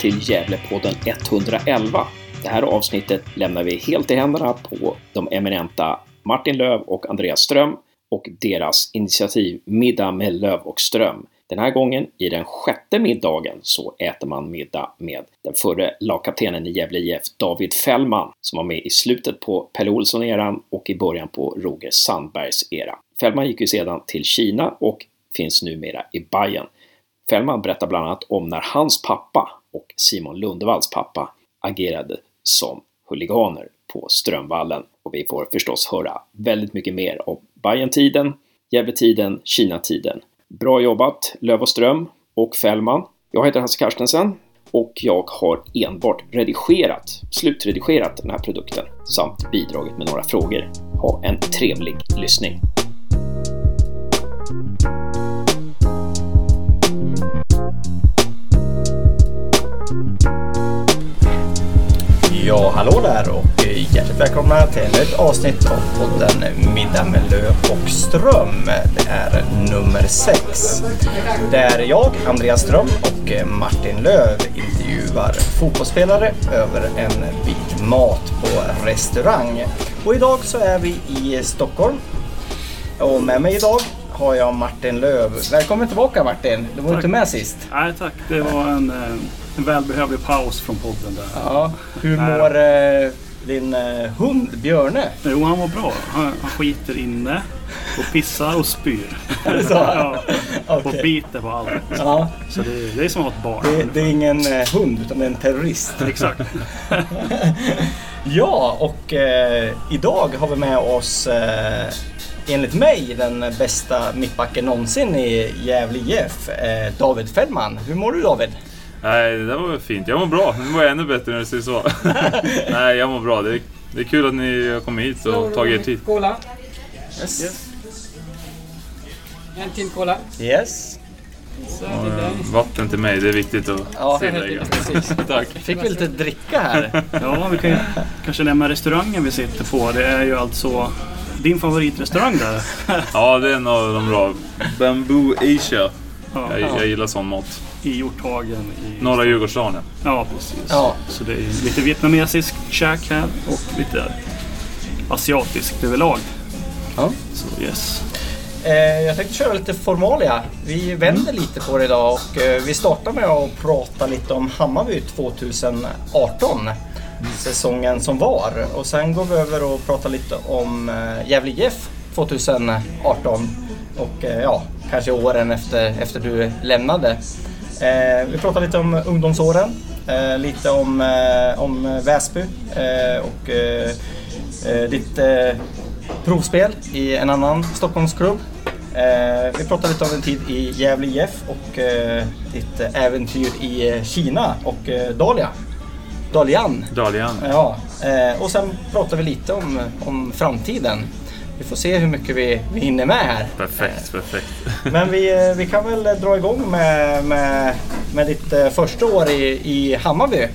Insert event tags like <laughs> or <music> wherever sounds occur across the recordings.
till Gävlepodden 111. Det här avsnittet lämnar vi helt i händerna på de eminenta Martin Löv och Andreas Ström och deras initiativ Middag med Löv och Ström. Den här gången, i den sjätte middagen, så äter man middag med den förre lagkaptenen i Gävle IF, David Fällman, som var med i slutet på Pelle Olsson-eran och i början på Roger Sandbergs era. Fällman gick ju sedan till Kina och finns numera i Bayern. Fällman berättar bland annat om när hans pappa och Simon Lundevalls pappa agerade som huliganer på Strömvallen och vi får förstås höra väldigt mycket mer om Bayern-tiden, Gävletiden, Kina-tiden. Bra jobbat Löv och Ström och Fällman. Jag heter Hasse Carstensen och jag har enbart redigerat, slutredigerat den här produkten samt bidragit med några frågor. Ha en trevlig lyssning! Ja, hallå där och eh, hjärtligt välkomna till ännu ett avsnitt av podden Middag med Löf och Ström. Det är nummer sex. Där jag, Andreas Ström och eh, Martin Löv intervjuar fotbollsspelare över en bit mat på restaurang. Och idag så är vi i Stockholm. Och med mig idag har jag Martin Löv. Välkommen tillbaka Martin! Du var Tack. inte med sist. Nej tack, det var en, eh, en välbehövlig paus från podden där. Ja. Hur mår eh, din eh, hund Björne? Jo, han var bra. Han, han skiter inne och pissar och spyr. Så? <laughs> ja, <laughs> och Okej. biter på allt. Ja, Så det, det är som att ha ett barn. det, det är ingen hund utan det är en terrorist. <laughs> Exakt. Ja, och eh, idag har vi med oss eh, enligt mig den bästa mittbacken någonsin i Gävle IF, eh, David Fällman. Hur mår du David? Nej, det där var fint. Jag mår bra. Nu mår jag ännu bättre när du säger så. <laughs> Nej, jag mår bra. Det är, det är kul att ni har kommit hit och tagit er tid. Cola. Yes. En till cola. yes. Så Och, eh, vatten till mig, det är viktigt att Ja, tillägga. <laughs> Tack. Fick vi lite dricka här? Ja, vi kan ju kanske nämna restaurangen vi sitter på. Det är ju alltså din favoritrestaurang där. <laughs> Ja, det är en av de bra. Bamboo Asia. Ja, Jag, jag gillar sån mat. I Hjorthagen. I... Norra Djurgårdsstaden. Ja, precis. Ja. Så det är lite vietnamesisk käk här och lite asiatiskt överlag. Ja. Så yes. Eh, jag tänkte köra lite formalia. Vi vänder lite på det idag och eh, vi startar med att prata lite om Hammarby 2018. Säsongen som var. Och sen går vi över och pratar lite om eh, Gävle IF 2018. Och eh, ja, kanske åren efter, efter du lämnade. Eh, vi pratar lite om ungdomsåren. Eh, lite om, eh, om Väsby eh, och ditt provspel i en annan Stockholmsklubb. Vi pratar lite om din tid i Gävle IF och ditt äventyr i Kina och Dalia. Dahlia. Dalian. Dalian. Ja, eh, och sen pratar vi lite om, om framtiden. Vi får se hur mycket vi, vi hinner med här. Perfekt, perfekt. <laughs> Men vi, eh, vi kan väl dra igång med, med, med ditt eh, första år i, i Hammarby.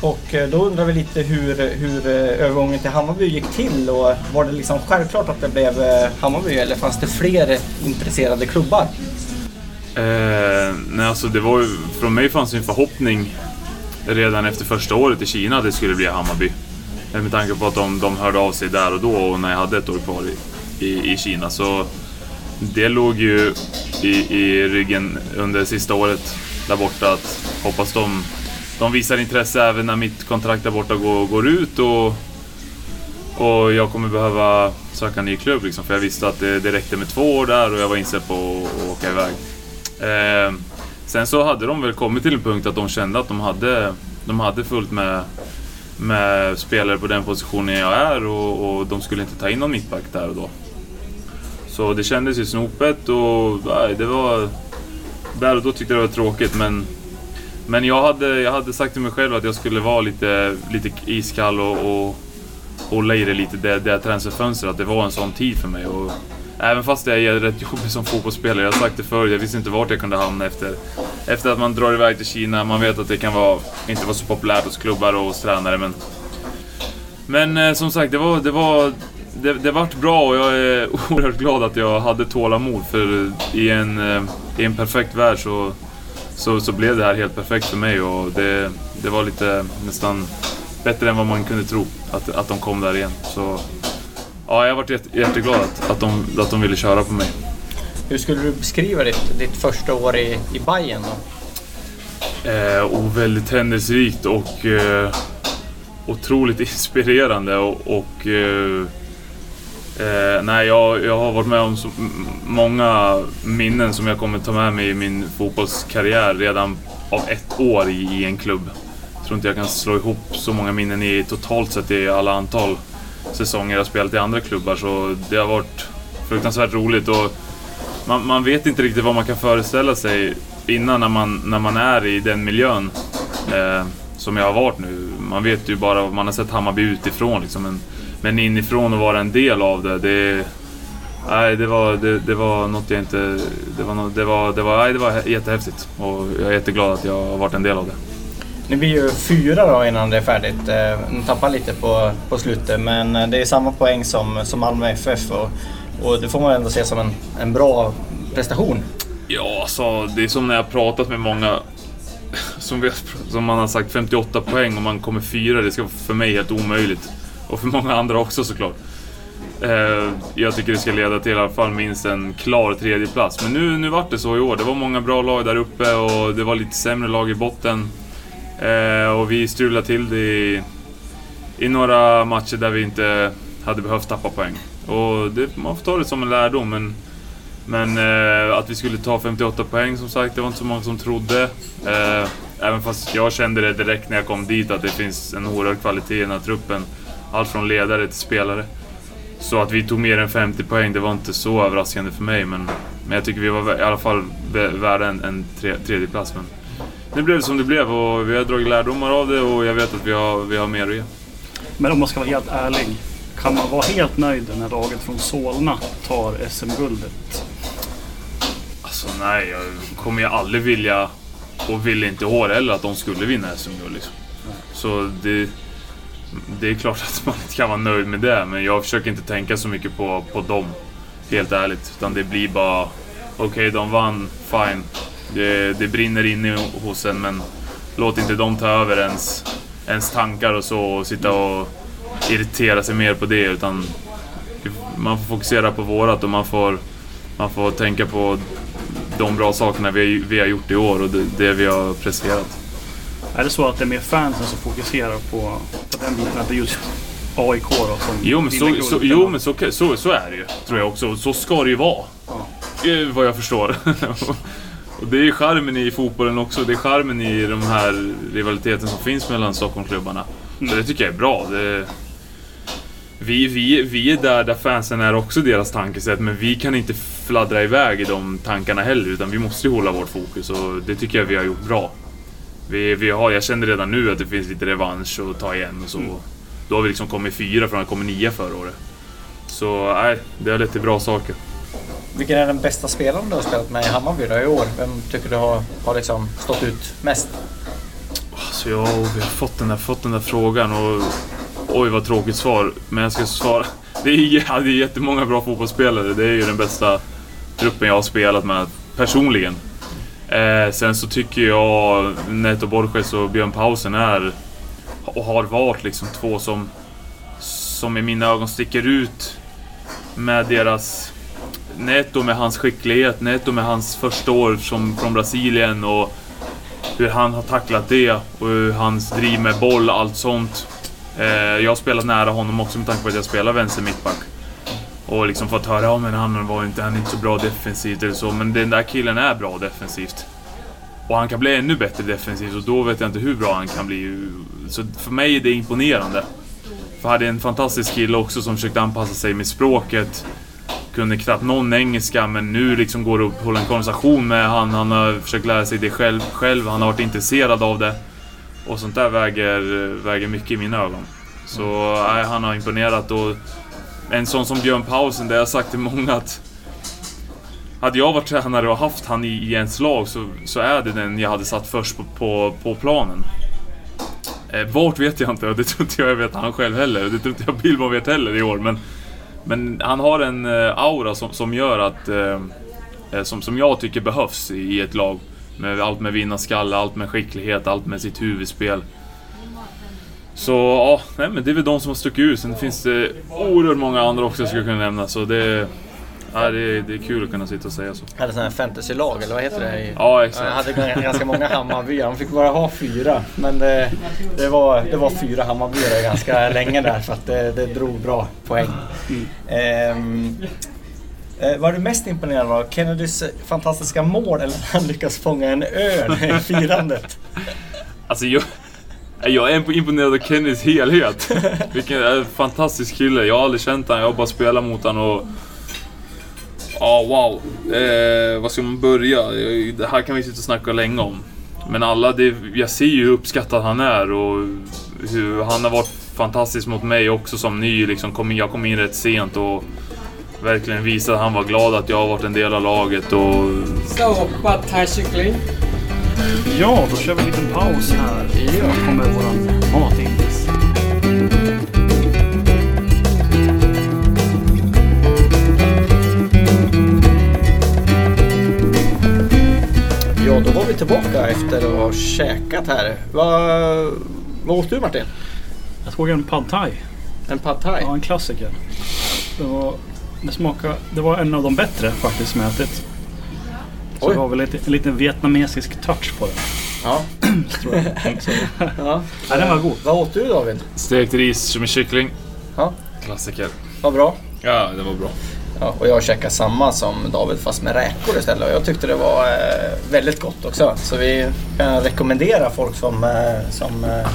Och eh, då undrar vi lite hur, hur eh, övergången till Hammarby gick till och var det liksom självklart att det blev eh, Hammarby eller fanns det fler intresserade klubbar? Eh, nej, alltså det var från mig fanns ju en förhoppning redan efter första året i Kina att det skulle bli Hammarby. Eh, med tanke på att de, de hörde av sig där och då och när jag hade ett år kvar i, i, i Kina. Så det låg ju i, i ryggen under sista året där borta att hoppas de, de visar intresse även när mitt kontrakt där borta går, går ut och, och jag kommer behöva söka en ny klubb liksom, för jag visste att det, det räckte med två år där och jag var inställd på att att åka iväg. Eh, sen så hade de väl kommit till en punkt att de kände att de hade, de hade fullt med, med spelare på den positionen jag är och, och de skulle inte ta in någon mittback där och då. Så det kändes ju snopet och nej, det var... Där och då tyckte jag det var tråkigt men... Men jag hade, jag hade sagt till mig själv att jag skulle vara lite, lite iskall och, och hålla i det lite, det, det transferfönstret, att det var en sån tid för mig. Och även fast jag är rätt jobbig som fotbollsspelare, jag har sagt det förut, jag visste inte vart jag kunde hamna efter, efter att man drar iväg till Kina. Man vet att det kan vara, inte vara så populärt hos klubbar och hos tränare, men... Men eh, som sagt, det var, det var det, det vart bra och jag är <laughs> oerhört glad att jag hade tålamod för i en, eh, i en perfekt värld så, så, så blev det här helt perfekt för mig och det, det var lite nästan bättre än vad man kunde tro att, att de kom där igen. Så ja, jag har varit jätte, jätteglad att, att, de, att de ville köra på mig. Hur skulle du beskriva ditt, ditt första år i, i Bayern då? Eh, och väldigt händelserikt och eh, otroligt <laughs> inspirerande och, och eh, eh, nej, jag, jag har varit med om så många minnen som jag kommer ta med mig i min fotbollskarriär redan av ett år i, i en klubb. Jag tror inte jag kan slå ihop så många minnen i totalt sett i alla antal säsonger jag spelat i andra klubbar så det har varit fruktansvärt roligt och man, man vet inte riktigt vad man kan föreställa sig innan när man, när man är i den miljön eh, som jag har varit nu. Man vet ju bara, man har sett Hammarby utifrån liksom, men, men inifrån och vara en del av det, det Nej, det var, det, det var något jag inte... Det var, det var, det var, nej, det var jättehäftigt och jag är jätteglad att jag har varit en del av det. Ni blir ju fyra då innan det är färdigt. Eh, Ni tappar lite på, på slutet men eh, det är samma poäng som, som Malmö FF och, och det får man ändå se som en, en bra prestation. Ja, alltså, det är som när jag pratat med många som, vi, som man har sagt 58 poäng och man kommer fyra. Det ska vara för mig helt omöjligt. Och för många andra också såklart. Eh, jag tycker det ska leda till i alla fall minst en klar tredjeplats. Men nu, nu vart det så i år. Det var många bra lag där uppe och det var lite sämre lag i botten. Eh, och vi strulade till det i, i några matcher där vi inte hade behövt tappa poäng. Och det, man får ta det som en lärdom. Men men eh, att vi skulle ta 58 poäng som sagt, det var inte så många som trodde. Eh, även fast jag kände det direkt när jag kom dit att det finns en oerhörd kvalitet i den här truppen. Allt från ledare till spelare. Så att vi tog mer än 50 poäng, det var inte så överraskande för mig. Men, men jag tycker vi var i alla fall värda en, en tre, tredjeplats. Men det blev som det blev och vi har dragit lärdomar av det och jag vet att vi har, vi har mer att ge. Men om man ska vara helt ärlig, kan man vara helt nöjd när laget från Solna tar SM-guldet? Alltså nej, jag kommer ju aldrig vilja och vill inte i år heller att de skulle vinna SM-guld. Liksom. Så det, det är klart att man inte kan vara nöjd med det, men jag försöker inte tänka så mycket på, på dem. Helt ärligt. Utan det blir bara, okej okay, de vann, fine. Det, det brinner inne hos en, men låt inte dem ta över ens, ens tankar och så och sitta och irritera sig mer på det. Utan man får fokusera på vårat och man får, man får tänka på de bra sakerna vi, vi har gjort i år och det, det, vi har presterat. Är det så att det är mer fansen som fokuserar på, på den biten? Att det är just AIK då som Jo men, så, så, jo, men så, så, så är det ju. Tror jag också. Så ska det ju vara. Ja. Eh, vad jag förstår. <laughs> och det är charmen i fotbollen också. Det är charmen i de här rivaliteten som finns mellan Stockholmsklubbarna. Mm. Så det tycker jag är bra. Det, vi, vi, vi är där, där fansen är också deras tankesätt, men vi kan inte fladdra iväg i de tankarna heller, utan vi måste ju hålla vårt fokus och det tycker jag vi har gjort bra. Vi, vi har, jag känner redan nu att det finns lite revansch att ta igen och så. Mm. Då har vi liksom kommit fyra från att komma nia förra året. Så nej, det har lett till bra saker. Vilken är den bästa spelaren du har spelat med i Hammarby då, i år? Vem tycker du har, har liksom stått ut mest? Alltså jag vi har fått den där, fått den där frågan och Oj vad tråkigt svar, men jag ska svara. <laughs> Det är, det är jättemånga bra fotbollsspelare. Det är ju den bästa truppen jag har spelat med personligen. Eh, sen så tycker jag Neto Borges och Björn Pausen är och har varit liksom två som, som i mina ögon sticker ut med deras... Neto med hans skicklighet, Neto med hans första år som, från Brasilien och hur han har tacklat det och hur hans driv med boll, allt sånt. Eh, jag har spelat nära honom också med tanke på att jag spelar vänster mittback. Och liksom fått höra, ja han var inte, han är inte så bra defensivt eller så, men den där killen är bra defensivt. Och han kan bli ännu bättre defensivt och då vet jag inte hur bra han kan bli. Så för mig är det imponerande. För jag hade en fantastisk kille också som försökte anpassa sig med språket. Kunde knappt någon engelska men nu liksom går det att hålla en konversation med han. Han har försökt lära sig det själv, själv. han har varit intresserad av det. Och sånt där väger, väger mycket i mina ögon. Så nej, han har imponerat och en sån som Björn Pausen, det har jag sagt till många att hade jag varit tränare och haft han i, i ens lag så, så är det den jag hade satt först på, på, på planen. Eh, vart vet jag inte och det tror inte jag vet han själv heller. Det tror inte jag Billborn vet heller i år. Men, men han har en eh, aura som, som gör att... Eh, eh, som, som jag tycker behövs i, i ett lag. Med allt med vinnarskalle, allt med skicklighet, allt med sitt huvudspel. Så ja, nej, men det är väl de som har stuckit ut. Sen finns det oerhört många andra också jag skulle kunna nämna. Så det, ja, det, är, det är kul att kunna sitta och säga så. hade sån här fantasylag, eller vad heter det? Ja, exakt. hade g- ganska många Hammarbyar. De fick bara ha fyra. Men det, det, var, det var fyra Hammarbyar ganska länge där för att det, det drog bra poäng. Ehm, eh, var du mest imponerad av Kennedys fantastiska mål eller när han lyckas fånga en örn i firandet? Alltså jag, jag är imponerad av Kennys helhet. Vilken eh, fantastisk kille. Jag har aldrig känt honom, jag har bara spelat mot honom och... Ja, wow. Eh, vad ska man börja? Eh, Det här kan vi sitta och snacka länge om. Men alla, det, jag ser ju hur uppskattad han är och hur han har varit fantastisk mot mig också som ny. Liksom kom in, jag kom in rätt sent och verkligen visade att han var glad att jag har varit en del av laget och Så, thai-kyckling. Ja, då kör vi en liten paus här. Då kommer våran Då var vi tillbaka efter att ha käkat här. Vad, vad åt du Martin? Jag tog en pad thai. En pad thai? Ja, en klassiker. Det var, det smakade, det var en av de bättre faktiskt som jag ätit. Så Oj. det var väl lite, en liten vietnamesisk touch på den. Ja. <clears throat> Tror jag. <laughs> Så, ja. ja, den var god. Vad åt du David? stekt ris med kyckling. Ja. Klassiker. Vad bra. Ja, det var bra. Ja, och jag käkade samma som David fast med räkor istället och jag tyckte det var eh, väldigt gott också. Så vi kan rekommendera folk som, eh, som eh,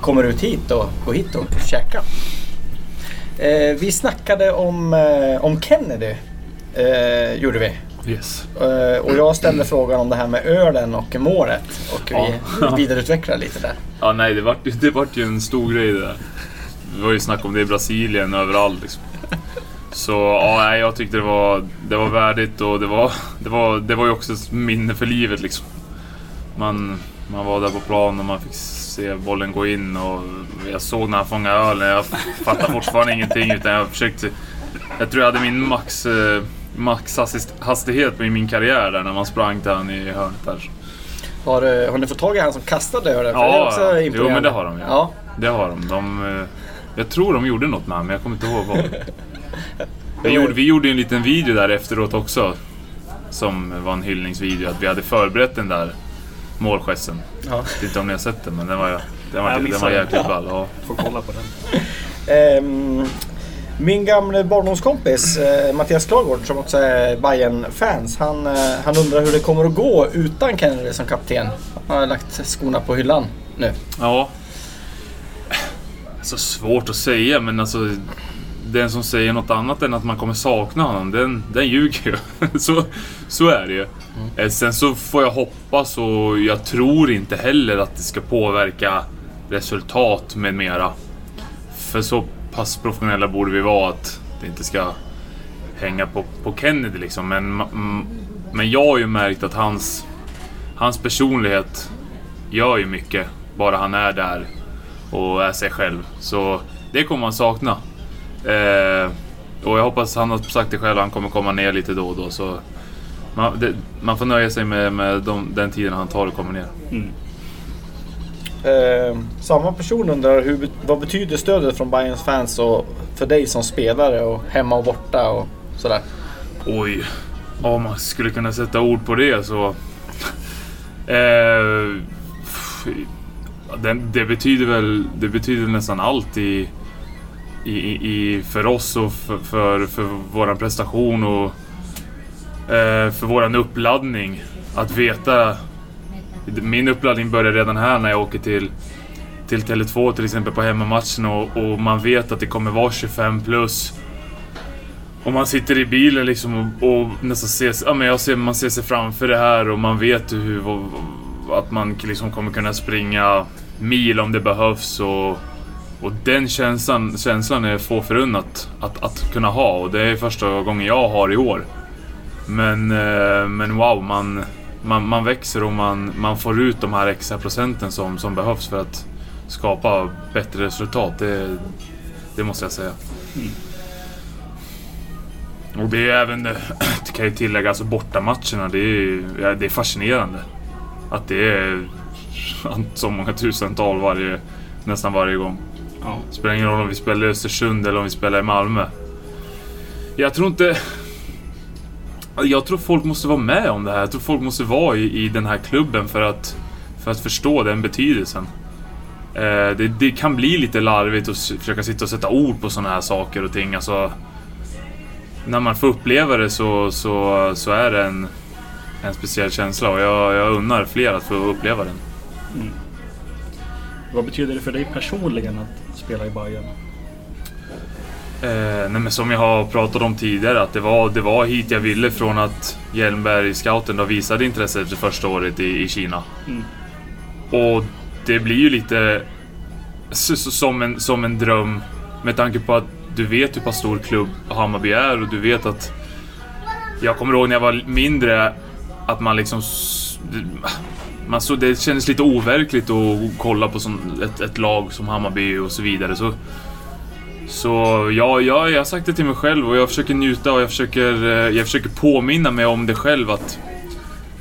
kommer ut hit och gå hit och käka. Eh, vi snackade om, eh, om Kennedy, eh, gjorde vi. Yes. Och jag ställde frågan om det här med ölen och målet och vi Ja. <laughs> vidareutvecklade lite där. Ja, nej, det vart, det vart ju en stor grej det där. Det var ju snack om det i Brasilien överallt liksom. Så ja, jag tyckte det var, det var värdigt och det var, det, var, det var ju också ett minne för livet liksom. Man, man var där på plan och man fick se bollen gå in och jag såg när han fångade ölen. Jag fattade fortfarande ingenting utan jag försökte... Jag tror jag hade min max, eh, max hastighet i min karriär där när man sprang till han i hörnet där. Har, eh, har ni fått tag i han som kastade ölen? Ja, det är också. Jo, men det har de, ja. ja. Det har de. de eh, jag tror de gjorde något med honom, men jag kommer inte ihåg vad. <laughs> Vi gjorde, vi gjorde en liten video där efteråt också. Som var en hyllningsvideo. Att vi hade förberett den där målgesten. Ja. Jag vet inte om ni har sett den, men den var, den Jag var, den var missade. jäkligt ball. Ja. Får kolla på den. Ehm, min gamla barndomskompis eh, Mattias Klargård som också är bayern fans han, eh, han undrar hur det kommer att gå utan Kennedy som kapten. Han har lagt skorna på hyllan nu. ja. Så svårt att säga, men alltså... Den som säger något annat än att man kommer sakna honom, den, den ljuger ju. <laughs> så, så är det ju. Eh, Sen så får jag hoppas och jag tror inte heller att det ska påverka resultat med mera. För så pass professionella borde vi vara att det inte ska hänga på, på Kennedy liksom. Men, mm, men jag har ju märkt att hans, hans personlighet gör ju mycket. Bara han är där och är sig själv. Så det kommer man sakna. Eh, och jag hoppas, han har sagt det själv, han kommer komma ner lite då och då. Så man, det, man får nöja sig med, med de, den tiden han tar och kommer ner. Ehm, samma person undrar hur, vad betyder stödet från Bayerns fans och för dig som spelare och hemma och borta och sådär. Oj. Om man skulle kunna sätta ord på det så... Eh, det, det betyder väl det betyder nästan allt i, i, i, för oss och för, för, för vår prestation och eh, för vår uppladdning. Att veta... Min uppladdning börjar redan här när jag åker till till Tele2 till exempel på hemmamatchen och, och man vet att det kommer vara 25 plus. Och man sitter i bilen liksom och, och nästan ser, ja, men jag ser, man ser sig framför det här och man vet hur, och, att man liksom kommer kunna springa mil om det behövs. Och, och den känslan, känslan är få förunnat att, att kunna ha och det är första gången jag har i år. Men, eh, men wow, man, man, man växer och man, man får ut de här extra procenten som, som behövs för att skapa bättre resultat. Det, det måste jag säga. Och det är även, <clears throat> det kan jag tillägga, alltså bortamatcherna. Det är, det är fascinerande. att det är <laughs> så många tusental varje, nästan varje gång. Ja. Det spelar ingen roll om vi spelar i Östersund eller om vi spelar i Malmö. Jag tror inte... Jag tror folk måste vara med om det här. Jag tror folk måste vara i, i den här klubben för att, för att förstå den betydelsen. Eh, det, det kan bli lite larvigt att försöka sitta och sätta ord på sådana här saker och ting. Alltså, när man får uppleva det så, så, så är det en, en speciell känsla och jag, jag unnar fler att få uppleva den. Mm. Vad betyder det för dig personligen att spela i Bayern? Eh, nej men som jag har pratat om tidigare, att det var, det var hit jag ville från att Hjelmberg, scouten, då visade intresse efter första året i, i Kina. Mm. Och det blir ju lite som en, som en dröm med tanke på att du vet hur pass stor klubb Hammarby är och du vet att... Jag kommer ihåg när jag var mindre att man liksom... Man så, det kändes lite overkligt att kolla på sån, ett, ett lag som Hammarby och så vidare. Så så ja, ja, jag har sagt det till mig själv och jag försöker njuta och jag försöker, eh, jag försöker påminna mig om det själv att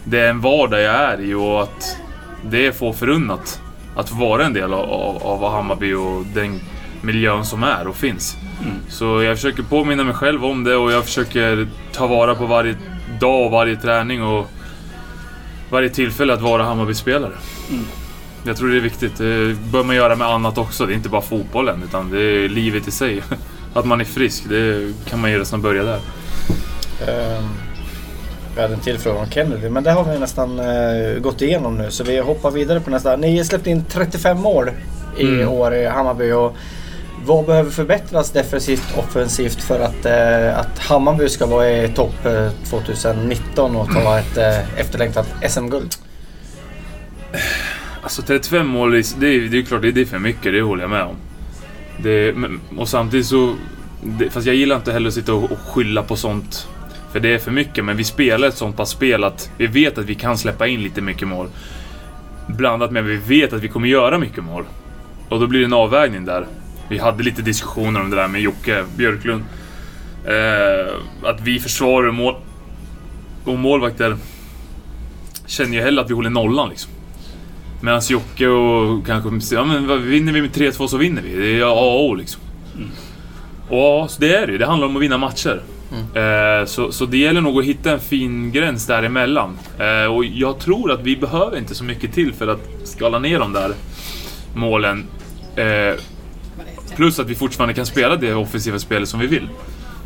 det är en vardag jag är i och att det är få förunnat att få vara en del av, av, av Hammarby och den miljön som är och finns. Så jag försöker påminna mig själv om det och jag försöker ta vara på varje dag och varje träning och varje tillfälle att vara Hammarby-spelare. Jag tror det är viktigt. Det bör man göra med annat också. Det är inte bara fotbollen, utan det är livet i sig. <laughs> Att man är frisk, det kan man ju nästan börja där. Ehm, Vi hade en till fråga om Kennedy, men det har vi nästan eh, gått igenom nu. Så vi hoppar vidare på nästa. Ni släppte in 35 mål i Mm. år i Hammarby. Och vad behöver förbättras defensivt offensivt för att, eh, att Hammarby ska vara i topp eh, 2019 och ta ett eh, efterlängtat SM-guld? Alltså 35 mål, det är, det är klart det är för mycket, det håller jag med om. Det, och samtidigt så... Det, fast jag gillar inte heller att sitta och, och skylla på sånt. För det är för mycket, men vi spelar ett sånt pass spel att vi vet att vi kan släppa in lite mycket mål. Blandat med att vi vet att vi kommer göra mycket mål. Och då blir det en avvägning där. Vi hade lite diskussioner om det där med Jocke Björklund. Eh, att vi försvarar och mål... Och målvakter känner ju hellre att vi håller nollan liksom. Medan Jocke och kanske... Ja men vinner vi med 3-2 så vinner vi. Det är A och O liksom. Och ja, så det är det. Det handlar om att vinna matcher. Eh, så, så det gäller nog att hitta en fin gräns däremellan. Eh, och jag tror att vi behöver inte så mycket till för att skala ner de där målen. Eh, plus att vi fortfarande kan spela det offensiva spelet som vi vill.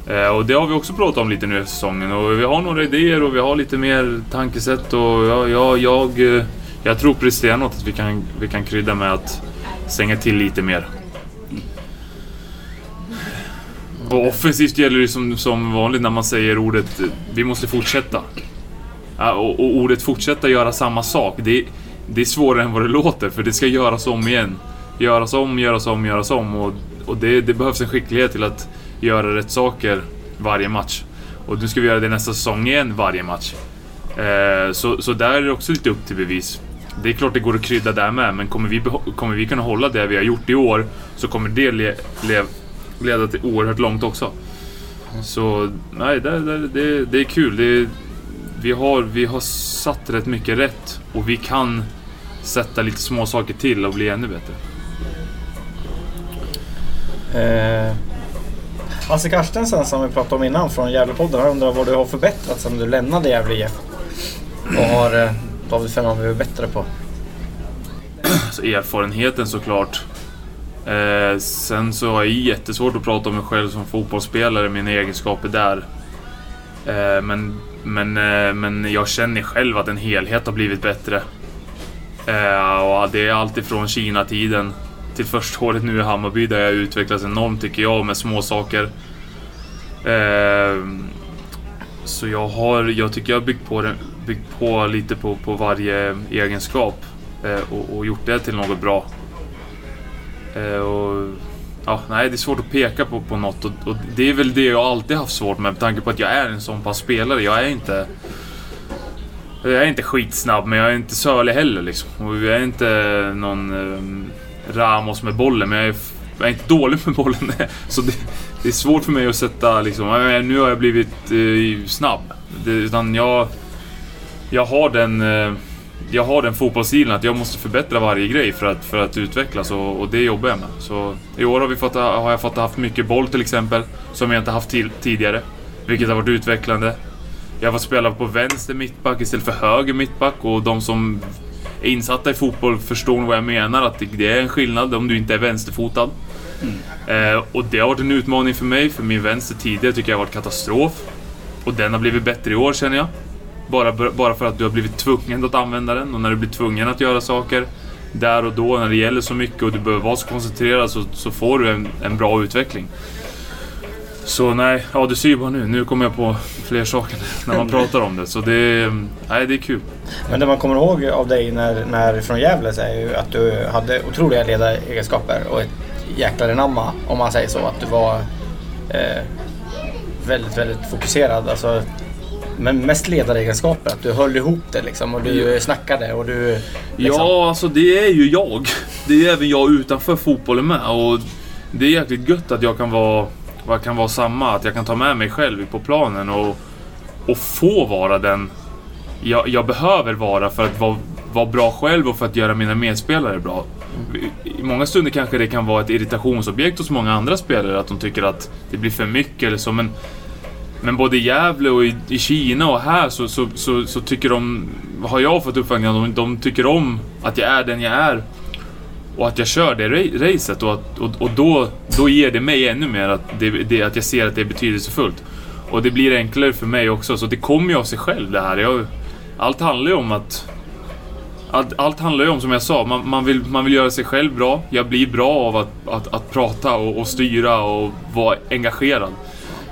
Eh, och det har vi också pratat om lite nu efter säsongen. Och vi har några idéer och vi har lite mer tankesätt. Och jag, jag, jag, jag tror på stenhårt att vi kan, vi kan krydda med att stänga till lite mer. Och offensivt gäller det som, som vanligt när man säger ordet vi måste fortsätta. Och, och ordet fortsätta göra samma sak, det, det är svårare än vad det låter för det ska göras om igen. Göras om, göras om, göras om och, och det, det behövs en skicklighet till att göra rätt saker varje match. Och nu ska vi göra det nästa säsong igen varje match. Eh, så, så där är det också lite upp till bevis. Det är klart det går att krydda där med, men kommer vi, kommer vi kunna hålla det vi har gjort i år så kommer det le, le, leda till oerhört långt också. Så nej, det, det, det, det är kul. Det, vi, har, vi har satt rätt mycket rätt och vi kan sätta lite små saker till och bli ännu bättre. Eh, Hasse Carstensen som vi pratade om innan från Gävlepodden. Han undrar vad du har förbättrat sedan du lämnade Gävle IF. Vad har eh, David Fernand blivit bättre på? <clears throat> Alltså erfarenheten såklart. Eh, sen så har jag jättesvårt att prata om mig själv som fotbollsspelare, mina egenskaper där. Eh, men, men, eh, men jag känner själv att en helhet har blivit bättre. Eh, och det är allt ifrån Kina-tiden till första året nu i Hammarby där jag utvecklats enormt tycker jag med små saker. Ehm, så jag har, jag tycker jag har byggt på, byggt på lite på, på varje egenskap eh, och, och gjort det till något bra. Eh, och, ja, nej, det är svårt att peka på, på något och, och det är väl det jag alltid haft svårt med med tanke på att jag är en sån pass spelare. Jag är inte... Jag är inte skitsnabb, men jag är inte sölig heller liksom. Och jag är inte någon ehm, Ramos med bollen, men jag är, jag är inte dålig med bollen. <laughs> Så det, det är svårt för mig att sätta liksom, nu har jag blivit eh, snabb. Det, utan jag... Jag har den... eh, jag har den fotbollsstilen att jag måste förbättra varje grej för att, för att utvecklas och, och det jobbar jag med. Så i år har, vi fått, har jag fått haft mycket boll till exempel, som jag inte haft till, tidigare. Vilket har varit utvecklande. Jag har fått spela på vänster mittback istället för höger mittback och de som är insatta i fotboll förstår vad jag menar. Att det är en skillnad om du inte är vänsterfotad. Eh, och det har varit en utmaning för mig, för min vänster tidigare tycker jag har varit katastrof. Och den har blivit bättre i år känner jag. Bara, bara för att du har blivit tvungen att använda den och när du blir tvungen att göra saker där och då när det gäller så mycket och du behöver vara så koncentrerad så, så får du en, en bra utveckling. Så nej, ja du ser ju bara nu. Nu kommer jag på fler saker när man pratar om det. Så det, nej, det är kul. Men det man kommer ihåg av dig när, när från Gävle är ju att du hade otroliga ledaregenskaper och ett jäklar anamma om man säger så. Att du var eh, väldigt, väldigt fokuserad. Alltså, men mest ledaregenskaper. Att du höll ihop det liksom och du snackade och du... Liksom. Ja, alltså det är ju jag. Det är även jag utanför fotbollen med. Och det är jäkligt gött att jag kan vara, vad kan vara samma. Att jag kan ta med mig själv på planen och, och få vara den jag, jag behöver vara för att vara, vara bra själv och för att göra mina medspelare bra. I många stunder kanske det kan vara ett irritationsobjekt hos många andra spelare att de tycker att det blir för mycket eller så. Men, men både i Gävle och i, i Kina och här så, så, så, så tycker de, har jag fått uppfattningen, de, de tycker om att jag är den jag är. Och att jag kör det racet och, att, och, och då, då ger det mig ännu mer att, det, det, att jag ser att det är betydelsefullt. Och det blir enklare för mig också, så det kommer ju av sig själv det här. Jag, allt handlar ju om att... Allt, allt handlar ju om, som jag sa, man, man, vill, man vill göra sig själv bra. Jag blir bra av att, att, att prata och, och styra och vara engagerad.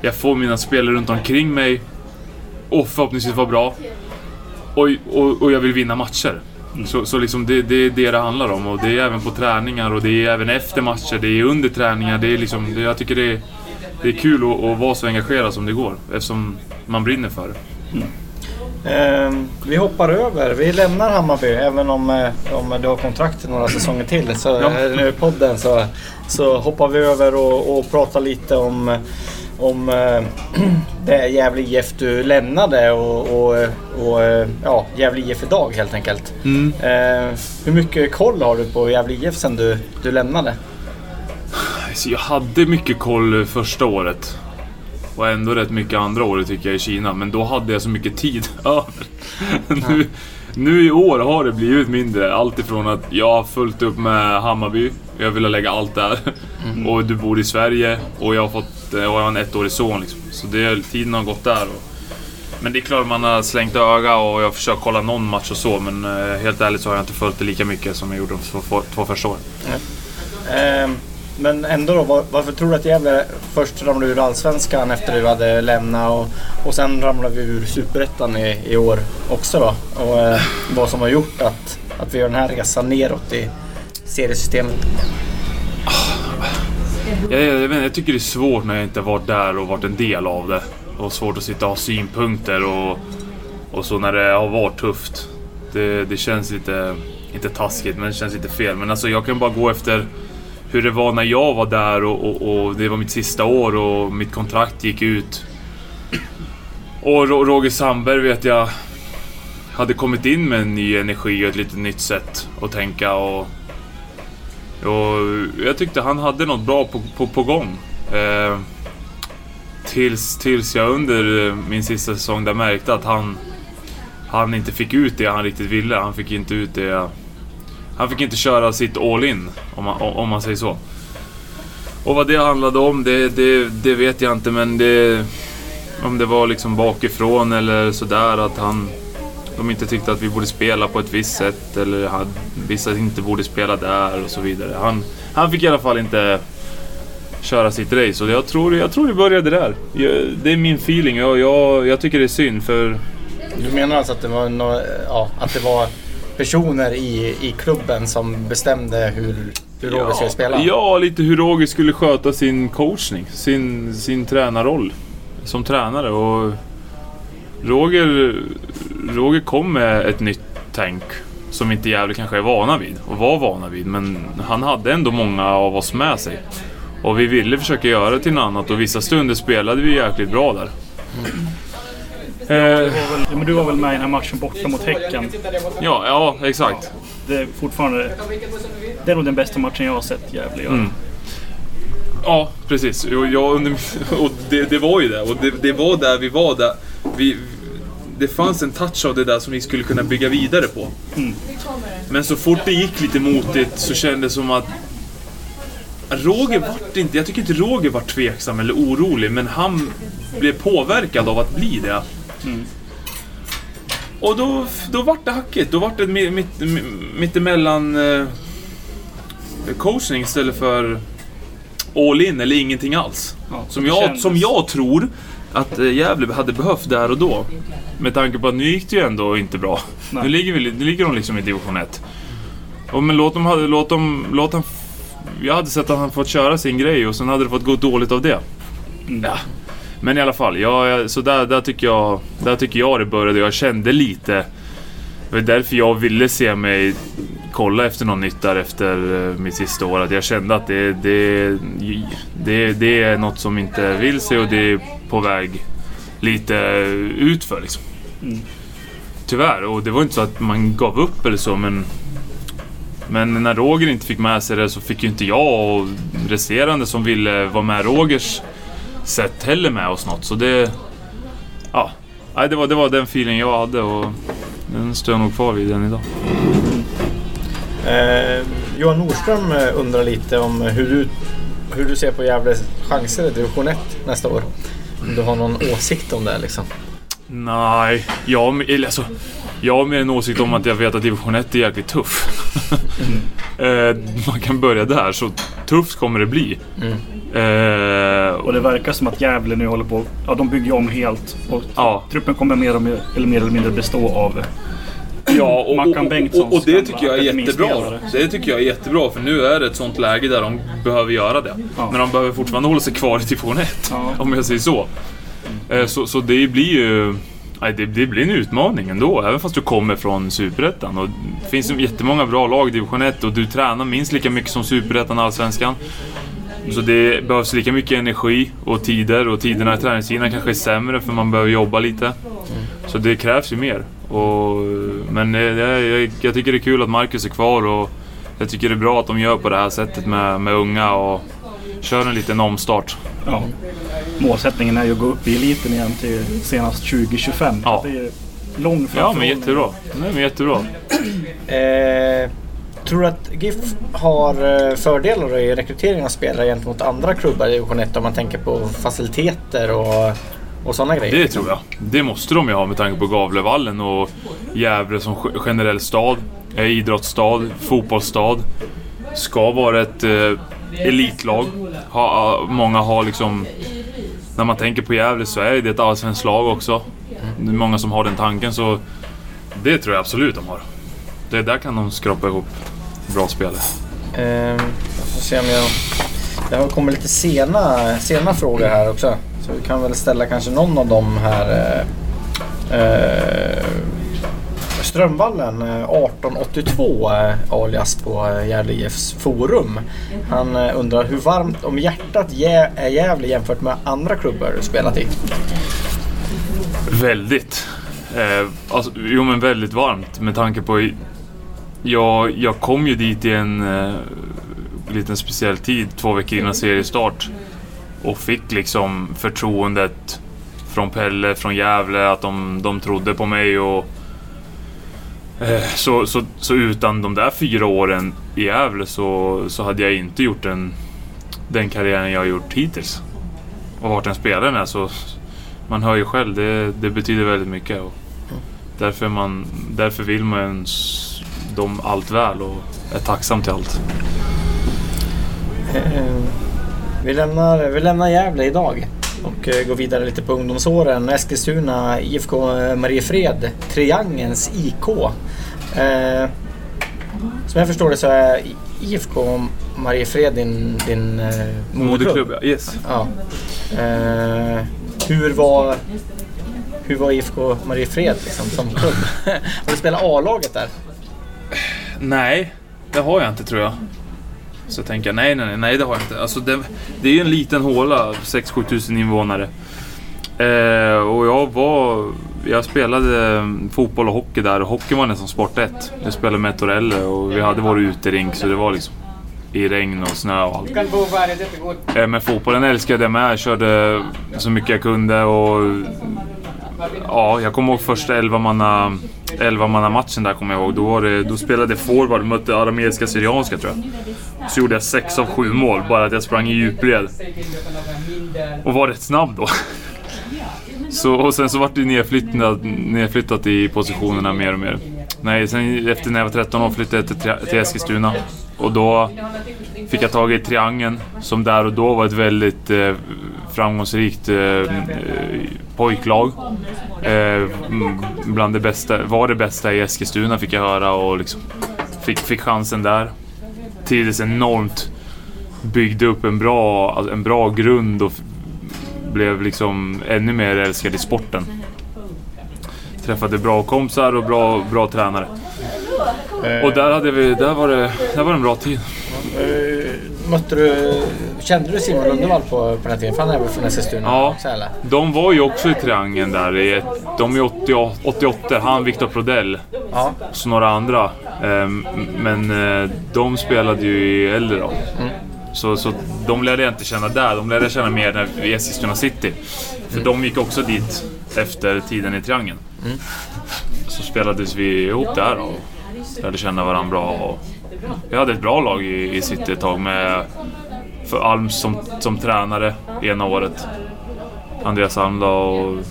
Jag får mina spelare runt omkring mig och förhoppningsvis vara bra. Och, och, och jag vill vinna matcher. Så, så liksom det, det är det det handlar om och det är även på träningar och det är även efter matcher, det är under träningar. Det är liksom, det, jag tycker det är, det är kul att, att vara så engagerad som det går eftersom man brinner för det. Eh, vi hoppar över. Vi lämnar Hammarby även om, eh, om du har kontrakt några säsonger till. Så Ja. eh, nu i podden så, så hoppar vi över och, och pratar lite om om eh, <clears throat> det Gävle IF du lämnade och, och, och eh, ja, Gävle IF idag helt enkelt. Eh, hur mycket koll har du på Gävle IF sen du, du lämnade? Så jag hade mycket koll första året. Och ändå rätt mycket andra året tycker jag i Kina. Men då hade jag så mycket tid <laughs> över. nu, nu i år har det blivit mindre. Allt ifrån att jag har fullt upp med Hammarby. Jag vill lägga allt där. Och du bor i Sverige. Och jag har fått Eh, och jag har en ettårig son. Liksom. Så det, tiden har gått där. Och, men det är klart man har slängt öga och jag har försökt kolla någon match och så. Men eh, helt ärligt så har jag inte följt det lika mycket som jag gjorde de två, två första åren. Eh, men ändå då, var, varför tror du att Gävle först ramlade ur Allsvenskan efter du hade lämnat och, och sen ramlade vi ur Superettan i, i år också då? Och eh, vad som har gjort att, att vi gör den här resan neråt i seriesystemet? Jag, jag, jag, jag tycker det är svårt när jag inte varit där och varit en del av det. Och svårt att sitta och ha synpunkter och, och så när det har varit tufft. Det, det känns lite, inte taskigt, men det känns lite fel. Men alltså jag kan bara gå efter hur det var när jag var där och, och, och det var mitt sista år och mitt kontrakt gick ut. Och Roger Sandberg vet jag hade kommit in med en ny energi och ett lite nytt sätt att tänka och och jag tyckte han hade något bra på, på, på gång. Eh, tills, tills jag under min sista säsong där märkte att han, han inte fick ut det han riktigt ville. Han fick inte ut det... Han fick inte köra sitt all in, om man, om man säger så. Och vad det handlade om, det, det, det vet jag inte men det... Om det var liksom bakifrån eller sådär att han... De inte tyckte att vi borde spela på ett visst sätt eller att vissa inte borde spela där och så vidare. Han, han fick i alla fall inte köra sitt race och jag tror, jag tror det började där. Jag, det är min feeling och jag, jag tycker det är synd för Du menar alltså att det var, nå- ja, att det var personer i, i klubben som bestämde hur, hur Roger skulle spela? Ja, lite hur Roger skulle sköta sin coachning, sin, sin tränarroll som tränare. Och Roger, Roger kom med ett nytt tänk som inte Gävle kanske är vana vid och var vana vid. Men han hade ändå många av oss med sig. Och vi ville försöka göra det till något annat och vissa stunder spelade vi jäkligt bra där. Eh, Det var väl, ja, men du var väl med i den här matchen borta mot Häcken? ja, ja, exakt. Det är fortfarande... Det är nog den bästa matchen jag har sett Gävle göra. Mm. Ja, precis. Jag, under, <laughs> och det, det var ju det. Och det, det var där vi var där. Vi, det fanns en touch av det där som vi skulle kunna bygga vidare på. Men så fort det gick lite motigt så kändes det som att Roger vart inte, jag tycker inte Roger var tveksam eller orolig, men han blev påverkad av att bli det. Och då, då vart det hackigt. Då vart det mitt, mitt, mittemellan eh, coachning istället för all in eller ingenting alls. Ja, Som jag, kändes- som jag tror att eh, Gävle hade behövt där och då. Med tanke på att nu gick det ju ändå inte bra. Nej. Nu ligger, vi, nu ligger de liksom i division 1. Och men låt dem, låt dem, låt han... Jag hade sett att han fått köra sin grej och sen hade det fått gå dåligt av det. Ja. Men i alla fall, ja, jag- så där, där, tycker jag, där tycker jag det började. Jag kände lite... Det var därför jag ville se mig kolla efter något nytt där efter eh, mitt sista år. Att jag kände att det, det, det, det är något som inte vill sig och det är på väg lite utför liksom. Tyvärr. Och det var inte så att man gav upp eller så men men när Roger inte fick med sig det så fick ju inte jag och resterande som ville vara med Rogers sätt heller med oss något. Så det... Ja. Nej, det var, det var den feeling jag hade och den står jag nog kvar vid än idag. Eh, Johan Nordström eh, undrar lite om hur du, hur du ser på Gävles chanser i division 1 nästa år. Om du har någon åsikt om det liksom. Nej, jag, alltså, jag har mer en åsikt om att jag vet att division 1 är jäkligt tuff. <laughs> eh, man kan börja där, så tufft kommer det bli. Eh, Och det verkar som att Gävle nu håller på... Ja, de bygger om helt. Och ja. truppen kommer mer, och mer, eller mer eller mindre bestå av... Ja, och, och, Mackan och, Bengtssons och, och det tycker jag är jättebra. Det tycker jag är jättebra, för nu är det ett sånt läge där de behöver göra det. Ja. Men de behöver fortfarande hålla sig kvar i division 1, Ja. om jag säger så. Eh, Så, så det blir ju... Nej, det, det blir en utmaning ändå, även fast du kommer från Superettan. Och Det finns jättemånga bra lag i division 1 och du tränar minst lika mycket som Superettan och Allsvenskan. Så det behövs lika mycket energi och tider och tiderna i träningstiderna kanske är sämre för man behöver jobba lite. Så det krävs ju mer. Och, men jag, jag, tycker det är kul att Marcus är kvar och jag tycker det är bra att de gör på det här sättet med, med unga och kör en liten omstart. Ja. Målsättningen är ju att gå upp i eliten igen till senast 2025. Ja. Det är lång Ja, men jättebra. Nej, men jättebra. <clears throat> Eh, tror du att GIF har eh, fördelar i rekrytering av spelare gentemot andra klubbar i division 1 om man tänker på faciliteter och, och sådana grejer? Det tror jag. Det måste de ju ha med tanke på Gavlevallen och Gävle som ge- generell stad. Är idrottsstad, fotbollsstad. Ska vara ett eh, elitlag. Ha, många har liksom... När man tänker på Gävle så är det ett allsvenskt lag också. Det är många som har den tanken så... Det tror jag absolut de har. Det där kan de skrapa ihop bra spelare. Eh, jag får se om jag... Det har kommit lite sena, sena frågor här också. Så vi kan väl ställa kanske någon av dem här. Eh, eh Strömvallen eh, 1882 eh, alias på eh, Gävle IFs forum. Han eh, undrar hur varmt om hjärtat är Gävle jämfört med andra klubbar du spelat i? Väldigt. Eh, alltså, jo men väldigt varmt med tanke på... Jag, jag kom ju dit i en eh, liten speciell tid, två veckor innan seriestart. Och fick liksom förtroendet från Pelle, från Gävle, att de, de trodde på mig och... Eh, så, så, så utan de där fyra åren i Gävle så, så hade jag inte gjort den, den karriären jag har gjort hittills. Och vart en spelare är så man hör ju själv, det, det betyder väldigt mycket. Och därför, man, därför vill man dem allt väl och är tacksam till allt. Mm. Vi lämnar, vi lämnar Gävle idag och eh, går vidare lite på ungdomsåren. Eskilstuna, IFK Mariefred, Triangelns IK. Eh, som jag förstår det så är IFK Mariefred din, din eh, moderklubb. ja. Yes. Ja. Eh, hur var hur var IFK Mariefred liksom, som klubb? <laughs> Har du spelat A-laget där? Nej, det har jag inte tror jag. Så tänker jag, nej, nej, nej, det har jag inte. Alltså det, det är ju en liten håla, 6-7 tusen invånare. Eh, och jag var, jag spelade eh, fotboll och hockey där och hockey var nästan sport ett. Jag spelade med Torelle och vi hade vår uterink så det var liksom i regn och snö och allt. Eh, Men fotbollen älskade jag med. Jag körde så mycket jag kunde och... Ja, jag kommer ihåg första 11 manna 11 manna matchen där kommer jag ihåg. Då, var det, då spelade forward och mötte arameiska syrianska tror jag. Så gjorde jag sex av sju mål, bara att jag sprang i djupled. Och var rätt snabb då. <laughs> Så, och sen så vart det nedflyttat, nedflyttat i positionerna mer och mer. Nej, sen efter när jag var 13 år flyttade jag till, till Eskilstuna. Och då fick jag tag i Triangeln som där och då var ett väldigt eh, framgångsrikt eh, eh, pojklag. Eh, mm, bland det bästa, var det bästa i Eskilstuna fick jag höra och liksom fick, fick chansen där. Trivdes enormt. Byggde upp en bra, alltså en bra grund och blev liksom ännu mer älskad i sporten. Träffade bra kompisar och bra, bra tränare. Och där, hade vi, där, var det, där var det en bra tid. Mötte du, kände du Simon Lundevall på, på den här tiden? För han är väl från Eskilstuna Ja. eller? De var ju också i triangeln där. i ett- De är 88, 88 han Viktor Prodell Ja. och så några andra. Ehm, Men eh, de spelade ju i äldre då. Så, så de lärde jag inte känna där. De lärde jag känna mer när i Eskilstuna city. För de gick också dit efter tiden i triangeln. Så spelades vi ihop där och lärde känna varandra bra. Och vi hade ett bra lag i, i city ett tag med för Alm som, som tränare ena året. Andreas Almdal och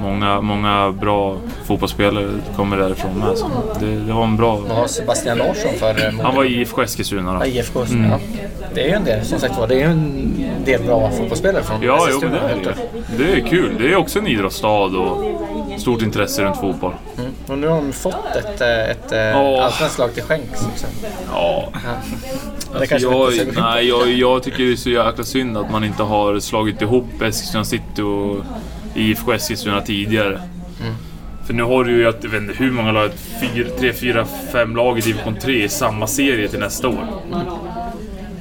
många, många bra fotbollsspelare kommer därifrån med. Så det, det var en bra... Vad har Sebastian Larsson för eh, Han var i IFK Eskilstuna. IFK. Ja. Det är ju en del, som sagt var, det är en del bra fotbollsspelare från Ja, jo, Eskilstuna. det är det. Det är kul. Det är också en idrottsstad och stort intresse runt fotboll. Mm. Och nu har de fått ett, eh, ett eh, Ja. allsvenskt lag till skänks också. Ja. Det Alltså, jag, nej, jag, jag tycker det är så jäkla synd att man inte har slagit ihop Eskilstuna City och IFK Eskilstuna tidigare. För nu har du ju, att, jag vet inte hur många lag, fyra, tre, fyra, fem lag i division 3 i samma serie till nästa år.